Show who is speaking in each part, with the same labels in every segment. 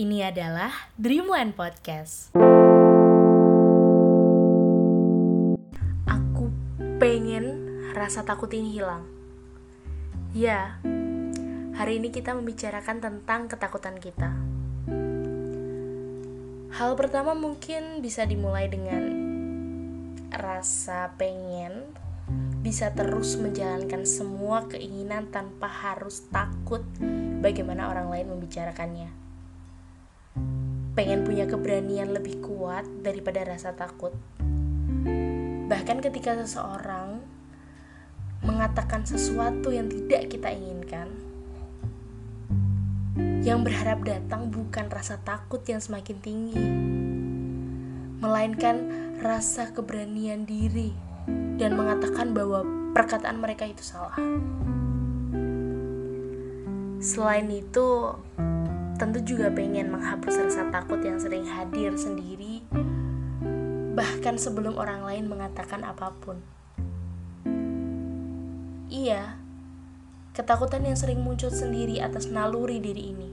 Speaker 1: Ini adalah Dreamland Podcast. Aku pengen rasa takut ini hilang. Ya, hari ini kita membicarakan tentang ketakutan kita. Hal pertama mungkin bisa dimulai dengan rasa pengen bisa terus menjalankan semua keinginan tanpa harus takut bagaimana orang lain membicarakannya. Pengen punya keberanian lebih kuat daripada rasa takut. Bahkan ketika seseorang mengatakan sesuatu yang tidak kita inginkan, yang berharap datang bukan rasa takut yang semakin tinggi, melainkan rasa keberanian diri dan mengatakan bahwa perkataan mereka itu salah. Selain itu, tentu juga pengen menghapus rasa takut yang sering hadir sendiri, bahkan sebelum orang lain mengatakan apa pun. Iya, ketakutan yang sering muncul sendiri atas naluri diri ini.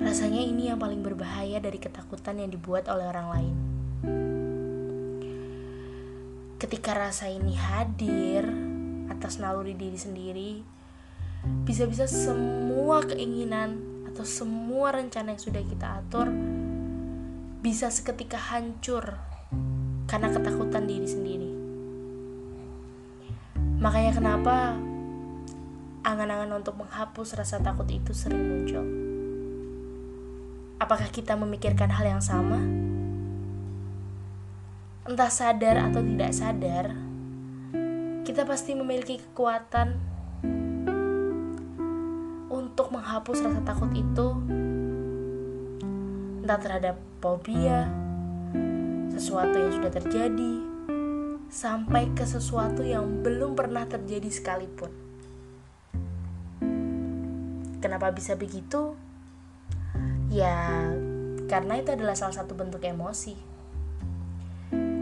Speaker 1: Rasanya ini yang paling berbahaya dari ketakutan yang dibuat oleh orang lain. Ketika rasa ini hadir atas naluri diri sendiri, bisa-bisa semua keinginan atau semua rencana yang sudah kita atur bisa seketika hancur karena ketakutan diri sendiri. Makanya kenapa angan-angan untuk menghapus rasa takut itu sering muncul. Apakah kita memikirkan hal yang sama? Entah sadar atau tidak sadar, kita pasti memiliki kekuatan menghapus rasa takut itu entah terhadap fobia, sesuatu yang sudah terjadi, sampai ke sesuatu yang belum pernah terjadi sekalipun. Kenapa bisa begitu? Ya, karena itu adalah salah satu bentuk emosi.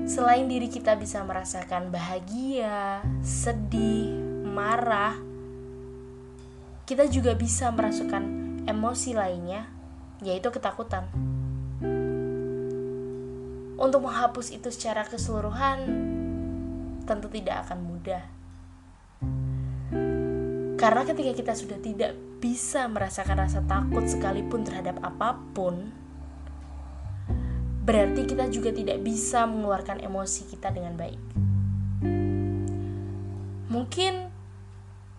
Speaker 1: Selain diri kita bisa merasakan bahagia, sedih, marah, kita juga bisa merasakan emosi lainnya, yaitu ketakutan. Untuk menghapus itu secara keseluruhan, tentu tidak akan mudah. Karena ketika kita sudah tidak bisa merasakan rasa takut sekalipun terhadap apa pun, berarti kita juga tidak bisa mengeluarkan emosi kita dengan baik. Mungkin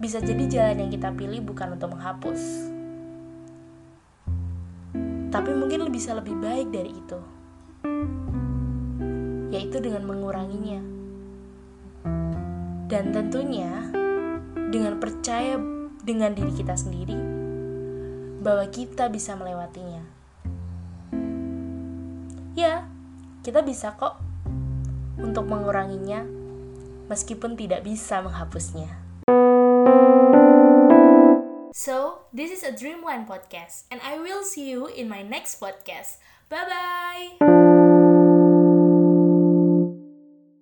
Speaker 1: bisa jadi jalan yang kita pilih bukan untuk menghapus, tapi mungkin bisa lebih baik dari itu, yaitu dengan menguranginya, dan tentunya dengan percaya dengan diri kita sendiri bahwa kita bisa melewatinya. Ya, kita bisa kok untuk menguranginya, meskipun tidak bisa menghapusnya. So, this is a Dreamland podcast, and I will see you in my next podcast. Bye bye!